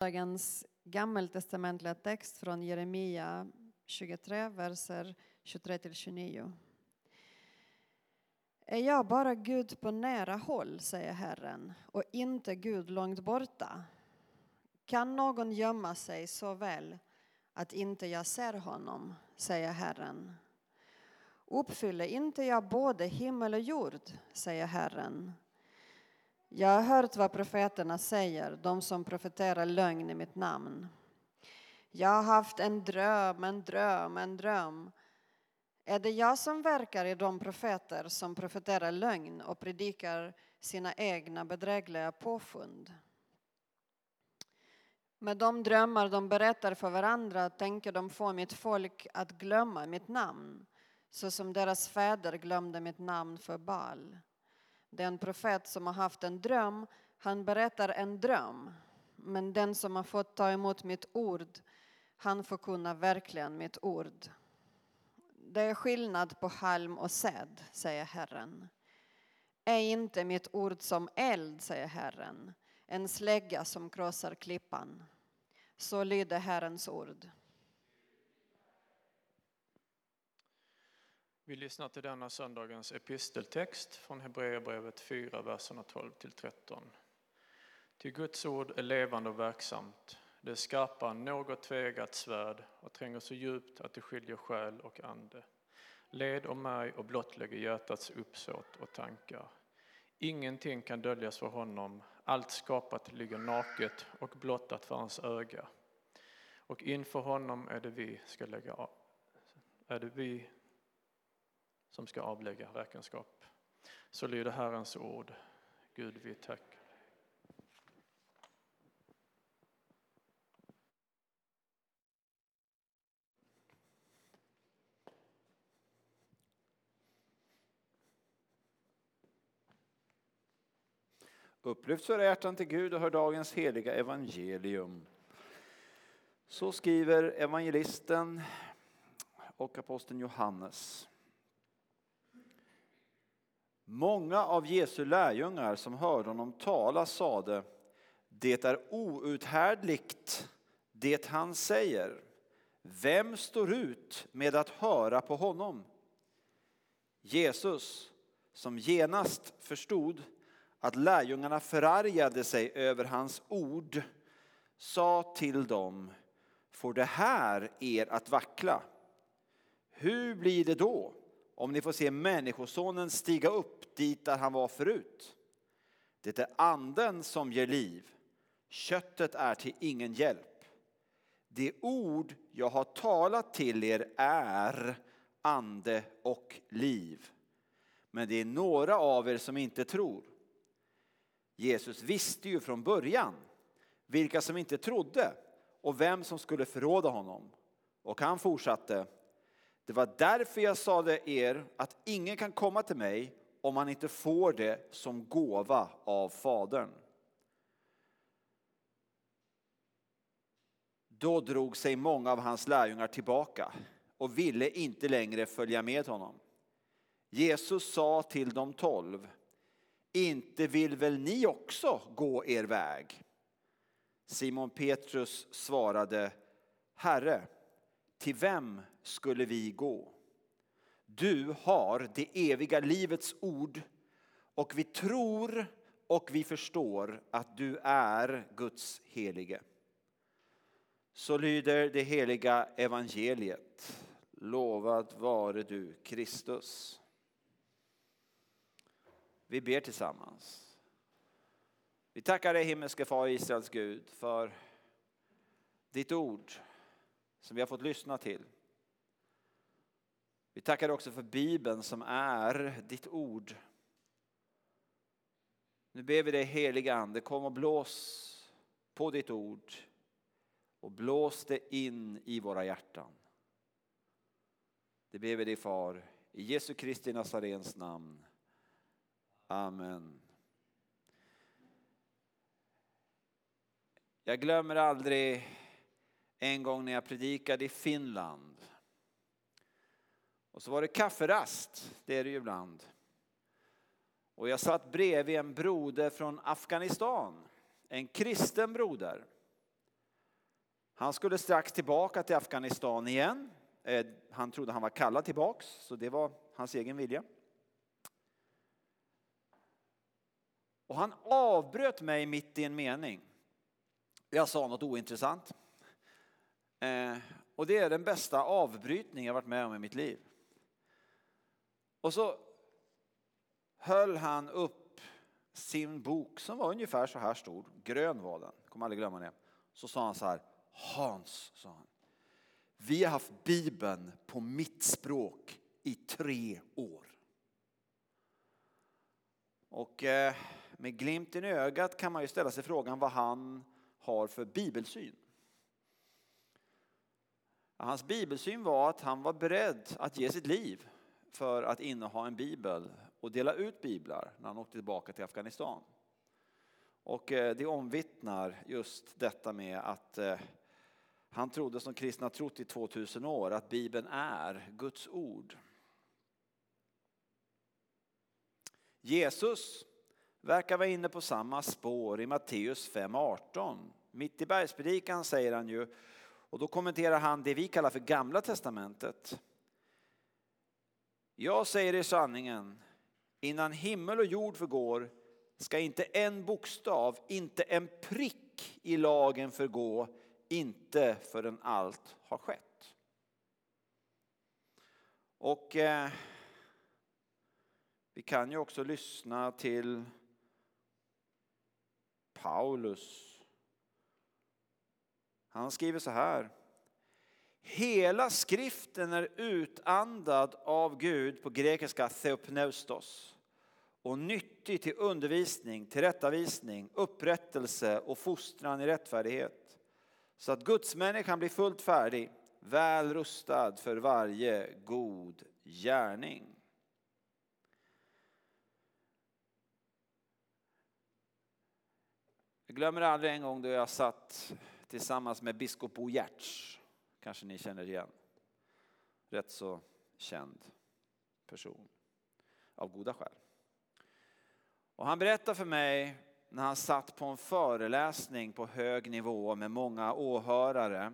Dagens gammaltestamentliga text från Jeremia 23, verser 23-29. Är jag bara Gud på nära håll, säger Herren, och inte Gud långt borta? Kan någon gömma sig så väl att inte jag ser honom, säger Herren. Uppfyller inte jag både himmel och jord, säger Herren. Jag har hört vad profeterna säger, de som profeterar lögn i mitt namn. Jag har haft en dröm, en dröm, en dröm. Är det jag som verkar i de profeter som profeterar lögn och predikar sina egna bedrägliga påfund? Med de drömmar de berättar för varandra tänker de få mitt folk att glömma mitt namn så som deras fäder glömde mitt namn för Baal. Den profet som har haft en dröm, han berättar en dröm. Men den som har fått ta emot mitt ord, han förkunnar verkligen mitt ord. Det är skillnad på halm och säd, säger Herren. Är inte mitt ord som eld, säger Herren, en slägga som krossar klippan. Så lyder Herrens ord. Vi lyssnar till denna söndagens episteltext från Hebreerbrevet 4, verserna 12 till 13. Till Guds ord är levande och verksamt. Det är skarpare än något tvegat svärd och tränger så djupt att det skiljer själ och ande. Led och märg och blottlägger hjärtats uppsåt och tankar. Ingenting kan döljas för honom, allt skapat ligger naket och blottat för hans öga. Och inför honom är det vi ska lägga av, är det vi som ska avlägga räkenskap. Så lyder Herrens ord. Gud, vi tackar. Upplyft för hjärtan till Gud och hör dagens heliga evangelium. Så skriver evangelisten och aposteln Johannes. Många av Jesu lärjungar som hörde honom tala sade det är outhärdligt det han säger. Vem står ut med att höra på honom? Jesus, som genast förstod att lärjungarna förargade sig över hans ord, sa till dem, får det här er att vackla? Hur blir det då om ni får se Människosonen stiga upp dit där han var förut? Det är anden som ger liv, köttet är till ingen hjälp. Det ord jag har talat till er är ande och liv. Men det är några av er som inte tror. Jesus visste ju från början vilka som inte trodde och vem som skulle förråda honom. Och han fortsatte. Det var därför jag sade er att ingen kan komma till mig om han inte får det som gåva av Fadern. Då drog sig många av hans lärjungar tillbaka och ville inte längre följa med honom. Jesus sa till de tolv inte vill väl ni också gå er väg? Simon Petrus svarade, Herre, till vem skulle vi gå? Du har det eviga livets ord och vi tror och vi förstår att du är Guds helige. Så lyder det heliga evangeliet. Lovad vare du Kristus. Vi ber tillsammans. Vi tackar dig himmelske far Israels Gud för ditt ord som vi har fått lyssna till. Vi tackar också för Bibeln som är ditt ord. Nu ber vi dig heliga Ande, kom och blås på ditt ord och blås det in i våra hjärtan. Det ber vi dig far, i Jesu Kristi Nazarens namn. Amen. Jag glömmer aldrig en gång när jag predikade i Finland. Och så var det kafferast, det är det ju ibland. Och jag satt bredvid en broder från Afghanistan, en kristen broder. Han skulle strax tillbaka till Afghanistan igen. Eh, han trodde han var kallad tillbaks, så det var hans egen vilja. Och han avbröt mig mitt i en mening. Jag sa något ointressant. Eh, och det är den bästa avbrytning jag varit med om i mitt liv. Och så höll han upp sin bok som var ungefär så här stor, grön var den, kommer aldrig glömma det. Så sa han så här, Hans, sa han, vi har haft Bibeln på mitt språk i tre år. Och eh, med glimten i ögat kan man ju ställa sig frågan vad han har för bibelsyn. Hans bibelsyn var att han var beredd att ge sitt liv för att inneha en bibel och dela ut biblar när han åkte tillbaka till Afghanistan. Och eh, det omvittnar just detta med att eh, han trodde som kristna trott i 2000 år att bibeln är Guds ord. Jesus verkar vara inne på samma spår i Matteus 5.18. Mitt i bergspredikan säger han ju, och då kommenterar han det vi kallar för Gamla Testamentet. Jag säger er sanningen, innan himmel och jord förgår ska inte en bokstav, inte en prick i lagen förgå, inte förrän allt har skett. Och eh, vi kan ju också lyssna till Paulus. Han skriver så här. Hela skriften är utandad av Gud på grekiska theopneustos och nyttig till undervisning, tillrättavisning, upprättelse och fostran i rättfärdighet. Så att gudsmänniskan blir fullt färdig, väl rustad för varje god gärning. Jag glömmer aldrig en gång då jag satt tillsammans med biskop Bo Giertz. Kanske ni känner igen. Rätt så känd person. Av goda skäl. Och han berättade för mig när han satt på en föreläsning på hög nivå med många åhörare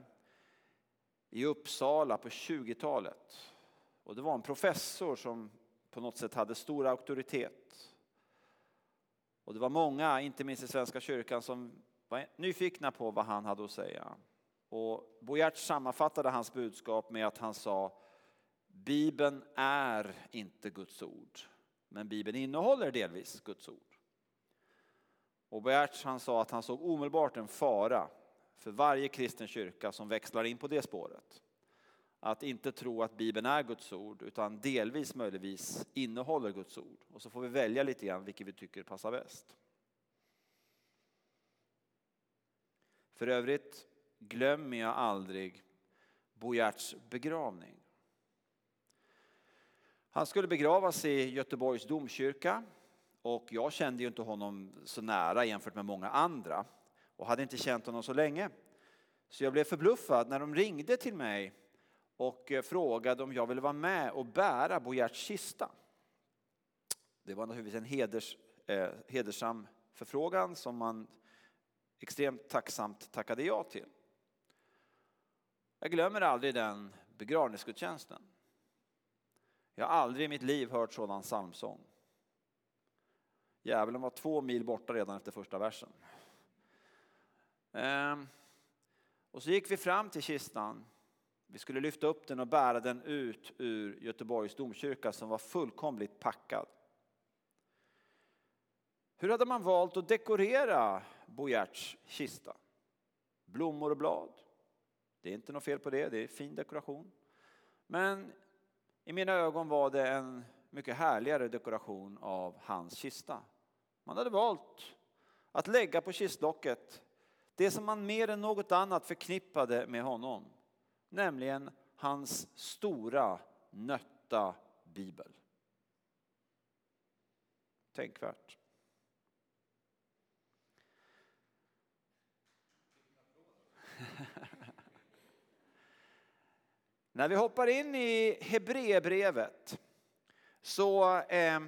i Uppsala på 20-talet. Och det var en professor som på något sätt hade stor auktoritet. Och det var många, inte minst i Svenska kyrkan, som var nyfikna på vad han hade att säga. Och Boyert sammanfattade hans budskap med att han sa Bibeln är inte Guds ord, men Bibeln innehåller delvis Guds ord. Och Boyert han sa att han såg omedelbart en fara för varje kristen kyrka som växlar in på det spåret. Att inte tro att Bibeln är Guds ord utan delvis möjligtvis innehåller Guds ord. Och så får vi välja lite grann vilket vi tycker passar bäst. För övrigt glömmer jag aldrig Bojarts begravning. Han skulle begravas i Göteborgs domkyrka och jag kände ju inte honom så nära jämfört med många andra och hade inte känt honom så länge. Så jag blev förbluffad när de ringde till mig och eh, frågade om jag ville vara med och bära Bojarts kista. Det var naturligtvis en heders, eh, hedersam förfrågan som man extremt tacksamt tackade ja till. Jag glömmer aldrig den begravningsgudstjänsten. Jag har aldrig i mitt liv hört sådan psalmsång. Djävulen var två mil borta redan efter första versen. Ehm, och så gick vi fram till kistan. Vi skulle lyfta upp den och bära den ut ur Göteborgs domkyrka som var fullkomligt packad. Hur hade man valt att dekorera Bojerts kista? Blommor och blad. Det är inte något fel på det, det är fin dekoration. Men i mina ögon var det en mycket härligare dekoration av hans kista. Man hade valt att lägga på kistlocket det som man mer än något annat förknippade med honom, nämligen hans stora nötta bibel. Tänkvärt. När vi hoppar in i Hebreerbrevet så eh,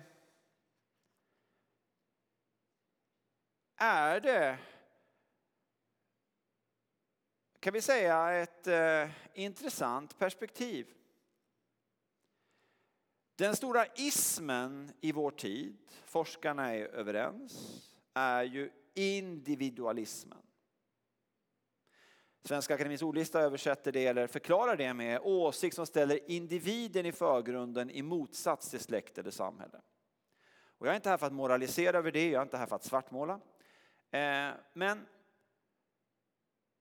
är det kan vi säga, ett eh, intressant perspektiv. Den stora ismen i vår tid, forskarna är överens, är ju individualismen. Svenska Akademiens ordlista översätter det eller förklarar det med åsikt som ställer individen i förgrunden i motsats till släkt eller samhälle. Och jag är inte här för att moralisera över det, jag är inte här för att svartmåla. Eh, men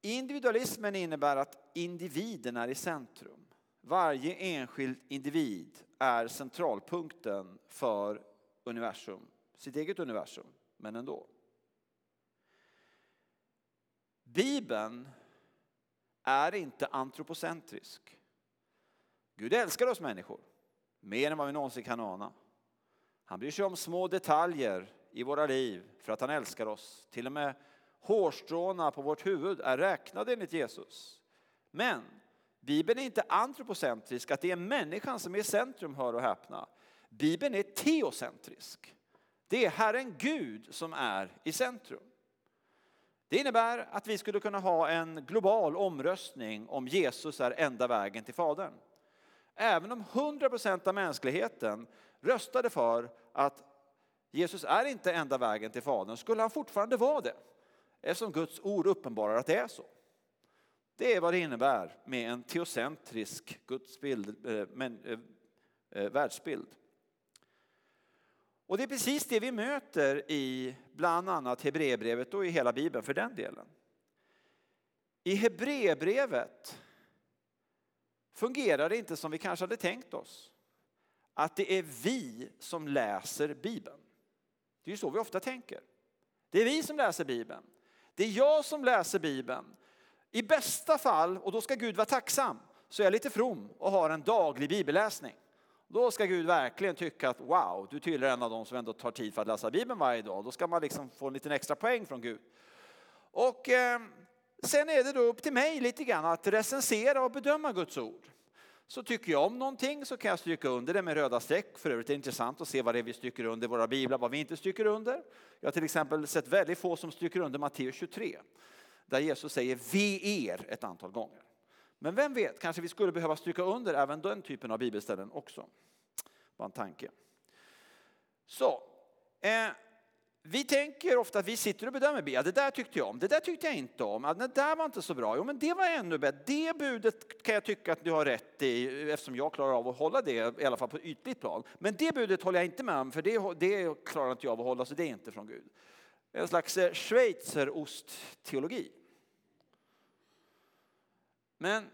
individualismen innebär att individen är i centrum. Varje enskild individ är centralpunkten för universum, sitt eget universum, men ändå. Bibeln är inte antropocentrisk. Gud älskar oss människor mer än vad vi någonsin kan ana. Han bryr sig om små detaljer i våra liv för att han älskar oss. Till och med hårstråna på vårt huvud är räknade enligt Jesus. Men Bibeln är inte antropocentrisk, att det är människan som är i centrum, hör och häpna. Bibeln är teocentrisk. Det är Herren Gud som är i centrum. Det innebär att vi skulle kunna ha en global omröstning om Jesus är enda vägen till Fadern. Även om 100 procent av mänskligheten röstade för att Jesus är inte enda vägen till Fadern skulle han fortfarande vara det. Eftersom Guds ord uppenbarar att det är så. Det är vad det innebär med en teocentrisk gudsbild, eh, men, eh, eh världsbild. Och det är precis det vi möter i bland annat Hebreerbrevet och i hela Bibeln för den delen. I Hebreerbrevet fungerar det inte som vi kanske hade tänkt oss. Att det är vi som läser Bibeln. Det är ju så vi ofta tänker. Det är vi som läser Bibeln. Det är jag som läser Bibeln. I bästa fall, och då ska Gud vara tacksam, så är jag lite from och har en daglig bibelläsning. Då ska Gud verkligen tycka att wow, du tillhör en av dem som ändå tar tid för att läsa Bibeln varje dag. Då ska man liksom få en liten extra poäng från Gud. Och eh, sen är det då upp till mig lite grann att recensera och bedöma Guds ord. Så tycker jag om någonting så kan jag stryka under det med röda streck. För övrigt är det intressant att se vad det är vi stryker under i våra biblar, vad vi inte stryker under. Jag har till exempel sett väldigt få som stryker under Matteus 23. Där Jesus säger ve er ett antal gånger. Men vem vet, kanske vi skulle behöva stryka under även den typen av bibelställen också. Bara en tanke. Så, eh, vi tänker ofta att vi sitter och bedömer Bibeln. Ja, det där tyckte jag om, det där tyckte jag inte om. Ja, det där var inte så bra. Jo, men det var ännu bättre. Det budet kan jag tycka att du har rätt i eftersom jag klarar av att hålla det, i alla fall på ett ytligt plan. Men det budet håller jag inte med om, för det, det klarar inte jag av att hålla, så det är inte från Gud. En slags eh, schweizerost-teologi. Men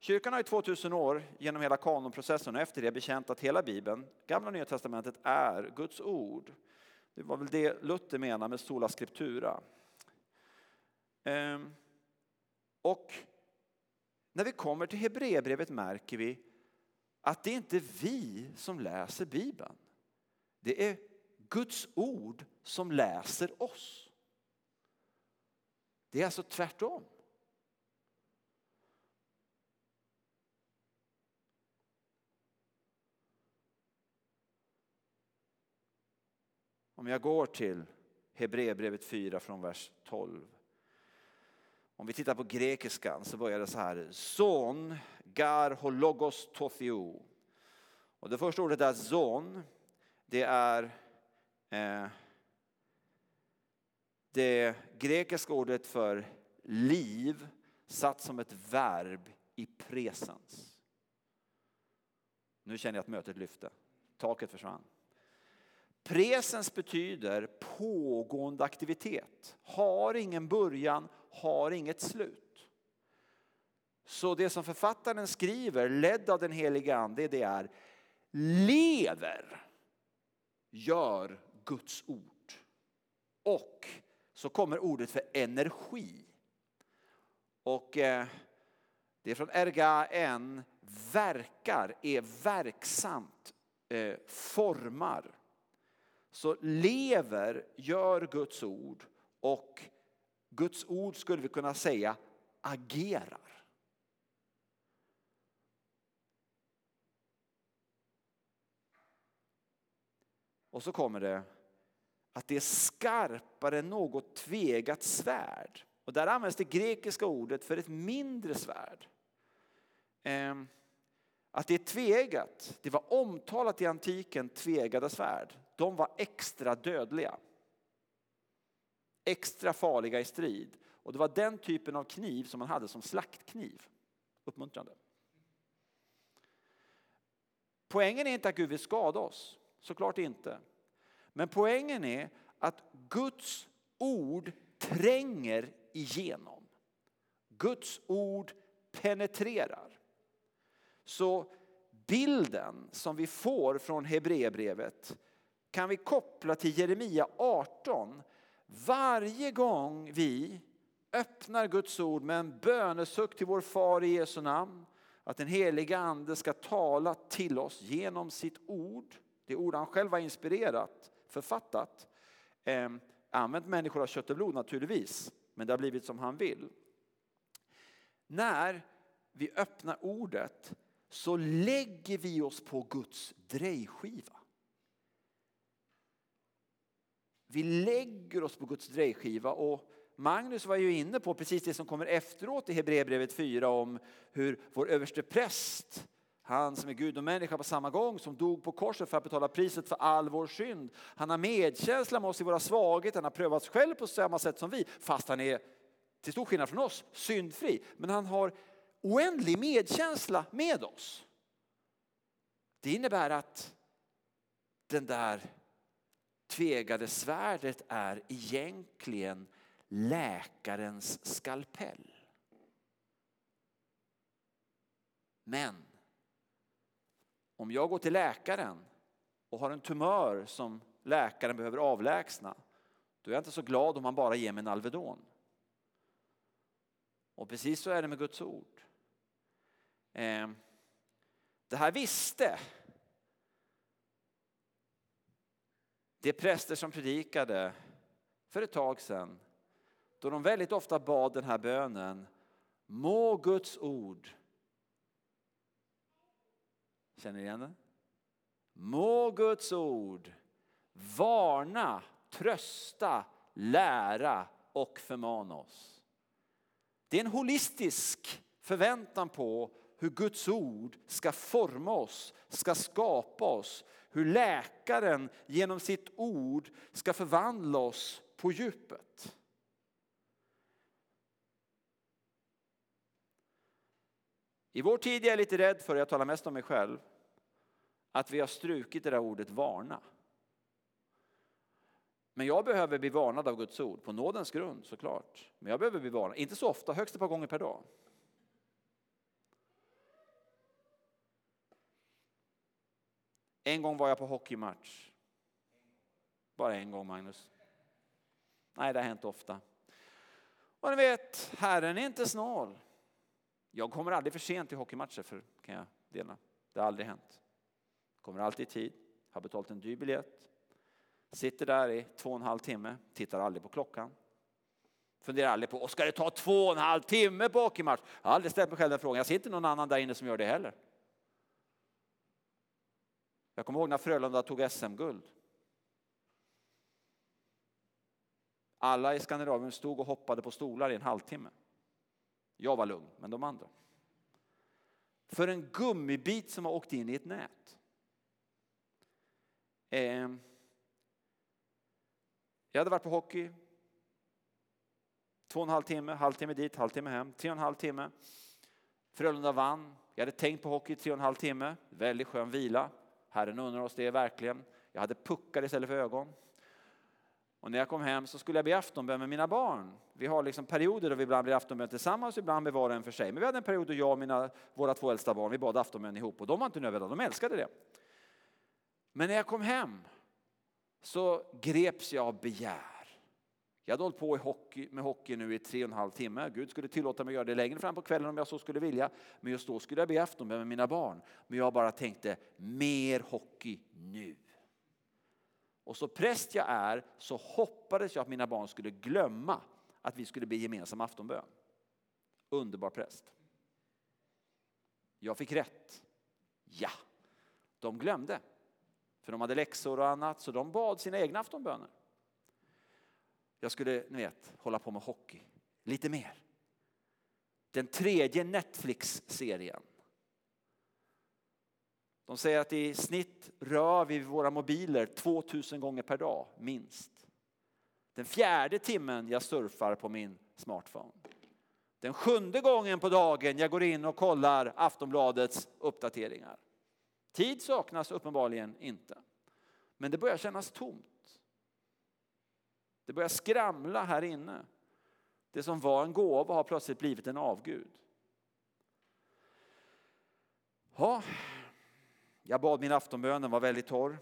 kyrkan har i 2000 år genom hela kanonprocessen och efter det bekänt att hela Bibeln, Gamla och Nya Testamentet, är Guds ord. Det var väl det Luther menade med sola scriptura. Ehm, och när vi kommer till Hebreerbrevet märker vi att det är inte vi som läser Bibeln. Det är Guds ord som läser oss. Det är alltså tvärtom. Om jag går till Hebreerbrevet 4 från vers 12. Om vi tittar på grekiskan så börjar det så här. Zon, gar hologos tothio. Och det första ordet är zon. Det är eh, det grekiska ordet för liv satt som ett verb i presens. Nu känner jag att mötet lyfte. Taket försvann. Presens betyder pågående aktivitet. Har ingen början, har inget slut. Så det som författaren skriver, ledd av den heliga ande, det är lever, gör Guds ord. Och så kommer ordet för energi. Och eh, det är från erga en, verkar, är verksamt, eh, formar så lever, gör Guds ord och Guds ord skulle vi kunna säga agerar. Och så kommer det att det är skarpare än något tvegat svärd. Och där används det grekiska ordet för ett mindre svärd. Ehm, att det är tveeggat, det var omtalat i antiken, tvegade svärd. De var extra dödliga. Extra farliga i strid. Och det var den typen av kniv som man hade som slaktkniv. Uppmuntrande. Poängen är inte att Gud vill skada oss, såklart inte. Men poängen är att Guds ord tränger igenom. Guds ord penetrerar. Så bilden som vi får från Hebreerbrevet kan vi koppla till Jeremia 18. Varje gång vi öppnar Guds ord med en bönesuck till vår far i Jesu namn, att den heliga ande ska tala till oss genom sitt ord, det ord han själv har inspirerat, författat, eh, använt människor av kött och blod naturligtvis, men det har blivit som han vill. När vi öppnar ordet så lägger vi oss på Guds drejskiva. Vi lägger oss på Guds drejskiva och Magnus var ju inne på precis det som kommer efteråt i Hebreerbrevet 4 om hur vår överste präst, han som är Gud och människa på samma gång, som dog på korset för att betala priset för all vår synd. Han har medkänsla med oss i våra svagheter, han har prövats själv på samma sätt som vi, fast han är till stor skillnad från oss syndfri. Men han har oändlig medkänsla med oss. Det innebär att den där tvegade svärdet är egentligen läkarens skalpell. Men om jag går till läkaren och har en tumör som läkaren behöver avlägsna, då är jag inte så glad om han bara ger mig en Alvedon. Och precis så är det med Guds ord. Eh, det här visste Det är präster som predikade för ett tag sedan då de väldigt ofta bad den här bönen. Må Guds ord, känner ni igen den? Må Guds ord varna, trösta, lära och förmana oss. Det är en holistisk förväntan på hur Guds ord ska forma oss, ska skapa oss. Hur läkaren genom sitt ord ska förvandla oss på djupet. I vår tid är jag lite rädd för, jag talar mest om mig själv, att vi har strukit det där ordet varna. Men jag behöver bli varnad av Guds ord, på nådens grund såklart. Men jag behöver bli varnad, inte så ofta, högst ett par gånger per dag. En gång var jag på hockeymatch. Bara en gång Magnus. Nej, det har hänt ofta. Och ni vet, Herren är inte snål. Jag kommer aldrig för sent till hockeymatcher, för, kan jag dela. Det har aldrig hänt. Kommer alltid i tid, har betalt en dyr biljett. Sitter där i två och en halv timme, tittar aldrig på klockan. Funderar aldrig på, ska det ta två och en halv timme på hockeymatch? Jag har aldrig ställt mig själv den frågan. Jag ser inte någon annan där inne som gör det heller. Jag kommer ihåg när Frölunda tog SM-guld. Alla i Skandinavien stod och hoppade på stolar i en halvtimme. Jag var lugn, men de andra. För en gummibit som har åkt in i ett nät. Eh, jag hade varit på hockey. Två och en halv timme, halvtimme dit, halvtimme hem. Tre och en halv timme. Frölunda vann. Jag hade tänkt på hockey tre och en halv timme. Väldigt skön vila. Herren undrar oss det verkligen. Jag hade puckar istället för ögon. Och när jag kom hem så skulle jag be aftonbön med mina barn. Vi har liksom perioder då vi ibland blir aftonbön tillsammans, ibland ber var och en för sig. Men vi hade en period då jag och mina, våra två äldsta barn, vi bad aftonbön ihop och de var inte nödvändiga, de älskade det. Men när jag kom hem så greps jag av begär. Jag hade hållit på i hockey, med hockey nu i tre och en halv timme. Gud skulle tillåta mig att göra det längre fram på kvällen om jag så skulle vilja. Men just då skulle jag be aftonbön med mina barn. Men jag bara tänkte, mer hockey nu. Och så präst jag är så hoppades jag att mina barn skulle glömma att vi skulle be gemensam aftonbön. Underbar präst. Jag fick rätt. Ja, de glömde. För de hade läxor och annat så de bad sina egna aftonböner. Jag skulle, ni vet, hålla på med hockey. lite mer. Den tredje Netflix-serien. De säger att i snitt rör vi våra mobiler 2000 gånger per dag, minst. Den fjärde timmen jag surfar på min smartphone. Den sjunde gången på dagen jag går in och kollar Aftonbladets uppdateringar. Tid saknas uppenbarligen inte. Men det börjar kännas tomt. Det börjar skramla här inne. Det som var en gåva har plötsligt blivit en avgud. Ja, jag bad min aftonbön, den var väldigt torr.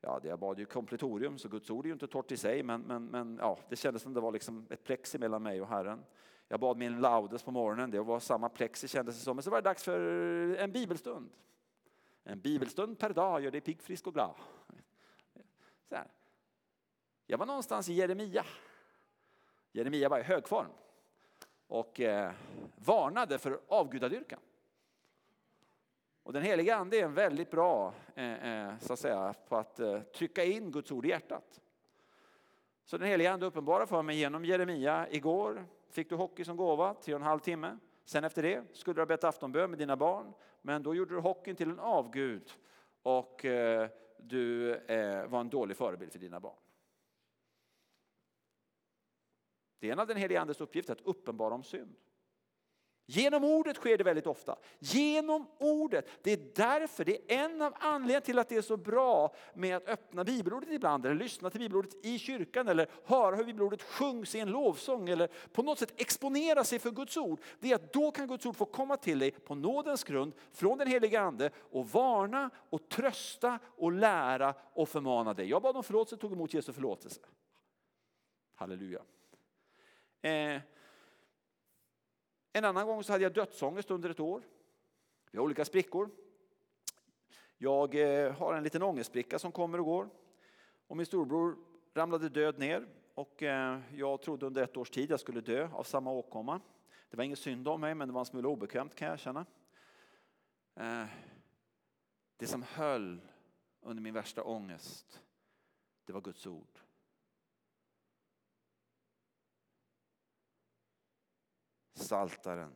Ja, jag bad ju kompletorium, så Guds ord är ju inte torrt i sig, men, men, men ja, det kändes som det var liksom ett plexi mellan mig och Herren. Jag bad min laudes på morgonen, det var samma plexi kändes det som. Men så var det dags för en bibelstund. En bibelstund per dag gör dig pigg, frisk och glad. Så här. Jag var någonstans i Jeremia. Jeremia var i högform, och eh, varnade för avgudadyrkan. Och den heliga ande är väldigt bra eh, eh, så att säga, på att eh, trycka in Guds ord i hjärtat. Så den heliga ande uppenbarade för mig genom Jeremia. Igår fick du hockey som gåva, tre och en halv timme. Sen efter det skulle du ha bett aftonbön med dina barn. Men då gjorde du hockeyn till en avgud och eh, du eh, var en dålig förebild för dina barn. Det är en av den helige Andes uppgifter att uppenbara om synd. Genom ordet sker det väldigt ofta. Genom ordet. Det är därför, det är en av anledningarna till att det är så bra med att öppna bibelordet ibland, eller lyssna till bibelordet i kyrkan, eller höra hur bibelordet sjungs i en lovsång, eller på något sätt exponera sig för Guds ord. Det är att då kan Guds ord få komma till dig på nådens grund, från den heliga Ande, och varna, och trösta, och lära och förmana dig. Jag bad om förlåtelse och tog emot Jesu förlåtelse. Halleluja. Eh, en annan gång så hade jag dödsångest under ett år. Vi har olika sprickor. Jag eh, har en liten ångestspricka som kommer och går. Och min storbror ramlade död ner och eh, jag trodde under ett års tid jag skulle dö av samma åkomma. Det var ingen synd om mig men det var en smula obekvämt kan jag känna. Eh, det som höll under min värsta ångest, det var Guds ord. Saltaren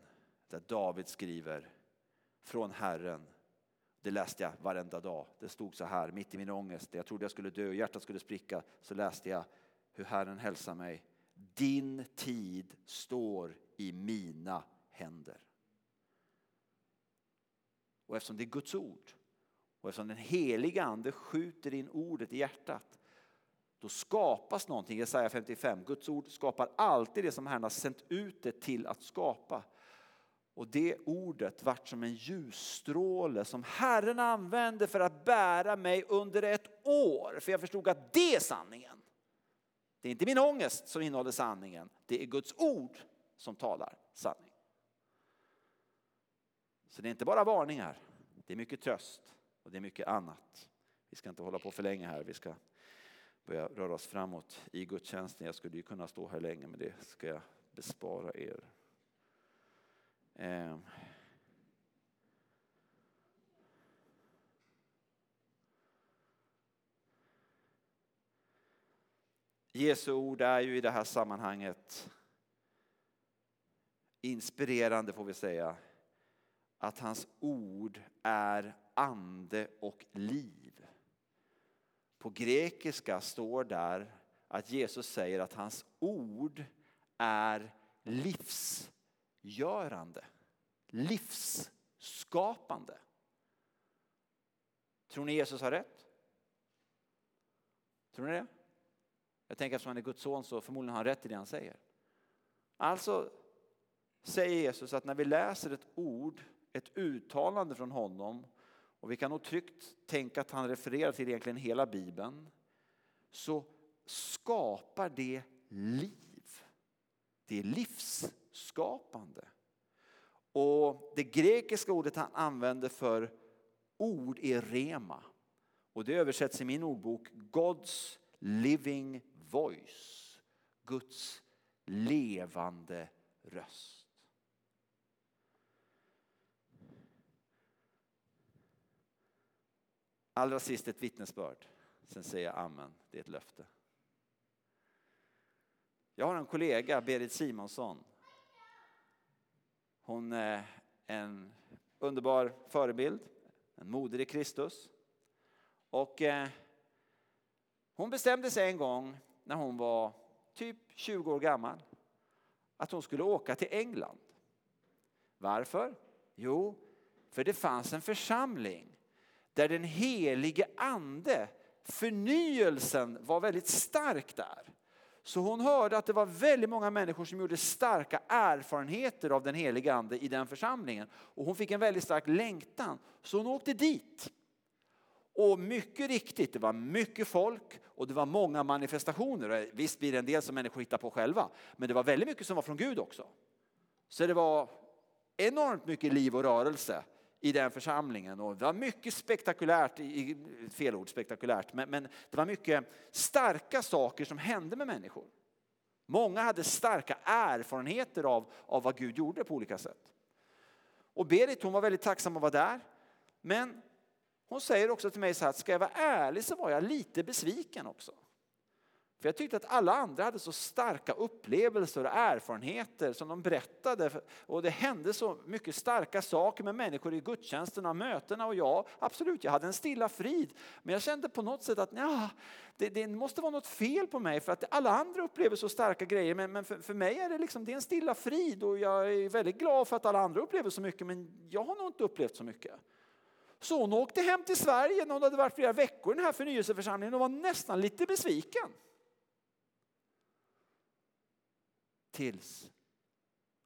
där David skriver från Herren. Det läste jag varenda dag. Det stod så här mitt i min ångest. Jag trodde jag skulle dö och hjärtat skulle spricka. Så läste jag hur Herren hälsar mig. Din tid står i mina händer. Och eftersom det är Guds ord och eftersom den heliga ande skjuter in ordet i hjärtat då skapas någonting. Jesaja 55, Guds ord skapar alltid det som Herren har sänt ut det till att skapa. Och det ordet vart som en ljusstråle som Herren använde för att bära mig under ett år. För jag förstod att det är sanningen. Det är inte min ångest som innehåller sanningen. Det är Guds ord som talar sanning. Så det är inte bara varningar. Det är mycket tröst och det är mycket annat. Vi ska inte hålla på för länge här. Vi ska börja röra oss framåt i gudstjänsten. Jag skulle ju kunna stå här länge men det ska jag bespara er. Eh. Jesu ord är ju i det här sammanhanget inspirerande får vi säga. Att hans ord är ande och liv. På grekiska står där att Jesus säger att hans ord är livsgörande, livsskapande. Tror ni Jesus har rätt? Tror ni det? Jag tänker eftersom han är Guds son så förmodligen har han rätt i det han säger. Alltså säger Jesus att när vi läser ett ord, ett uttalande från honom och vi kan nog tryggt tänka att han refererar till egentligen hela Bibeln, så skapar det liv. Det är livsskapande. Och det grekiska ordet han använder för ord är rema. Och det översätts i min ordbok God's living voice. Guds levande röst. Allra sist ett vittnesbörd. Sen säger jag amen. Det är ett löfte. Jag har en kollega, Berit Simonsson. Hon är en underbar förebild, en moder i Kristus. Och eh, hon bestämde sig en gång när hon var typ 20 år gammal att hon skulle åka till England. Varför? Jo, för det fanns en församling där den helige ande, förnyelsen var väldigt stark där. Så hon hörde att det var väldigt många människor som gjorde starka erfarenheter av den helige ande i den församlingen. Och hon fick en väldigt stark längtan, så hon åkte dit. Och mycket riktigt, det var mycket folk och det var många manifestationer. Visst blir det en del som människor hittar på själva, men det var väldigt mycket som var från Gud också. Så det var enormt mycket liv och rörelse i den församlingen. Och det var mycket spektakulärt, fel ord spektakulärt, men, men det var mycket starka saker som hände med människor. Många hade starka erfarenheter av, av vad Gud gjorde på olika sätt. Och Berit hon var väldigt tacksam att vara där. Men hon säger också till mig så här, ska jag vara ärlig så var jag lite besviken också. För jag tyckte att alla andra hade så starka upplevelser och erfarenheter som de berättade. Och det hände så mycket starka saker med människor i gudstjänsterna och mötena. Och jag, absolut, jag hade en stilla frid. Men jag kände på något sätt att ja, det, det måste vara något fel på mig. För att alla andra upplever så starka grejer. Men, men för, för, mig är det, liksom, det är en stilla frid. Och jag är väldigt glad för att alla andra upplever så mycket. Men jag har nog inte upplevt så mycket. Så hon åkte hem till Sverige när hon hade varit flera veckor i den här förnyelseförsamlingen och var nästan lite besviken. Tills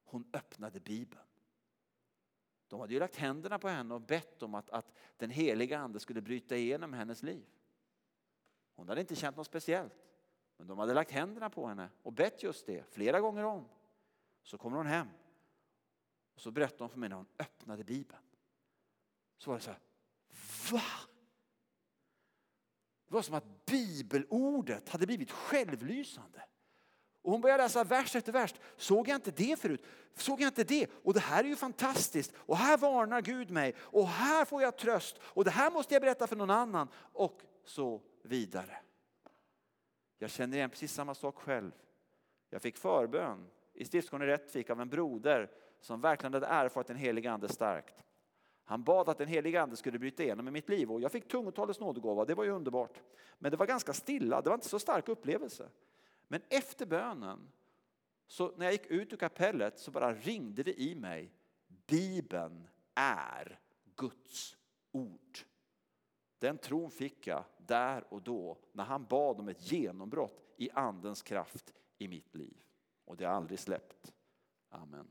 hon öppnade Bibeln. De hade ju lagt händerna på henne och bett om att, att den heliga ande skulle bryta igenom hennes liv. Hon hade inte känt något speciellt. Men de hade lagt händerna på henne och bett just det flera gånger om. Så kommer hon hem. Och så berättar hon för mig när hon öppnade Bibeln. Så var det så här, va? Det var som att bibelordet hade blivit självlysande. Och hon började läsa vers efter vers. Såg jag inte det förut? Såg jag inte det? Och det här är ju fantastiskt. Och här varnar Gud mig. Och här får jag tröst. Och det här måste jag berätta för någon annan. Och så vidare. Jag känner igen precis samma sak själv. Jag fick förbön i Stiftsgården i Rättvik av en broder som verkligen hade erfarit den helige ande starkt. Han bad att den helige ande skulle bryta igenom i mitt liv och jag fick tungotalets nådegåva. Det var ju underbart. Men det var ganska stilla. Det var inte så stark upplevelse. Men efter bönen, så när jag gick ut ur kapellet så bara ringde det i mig. Bibeln är Guds ord. Den tron fick jag där och då när han bad om ett genombrott i andens kraft i mitt liv. Och det har aldrig släppt. Amen.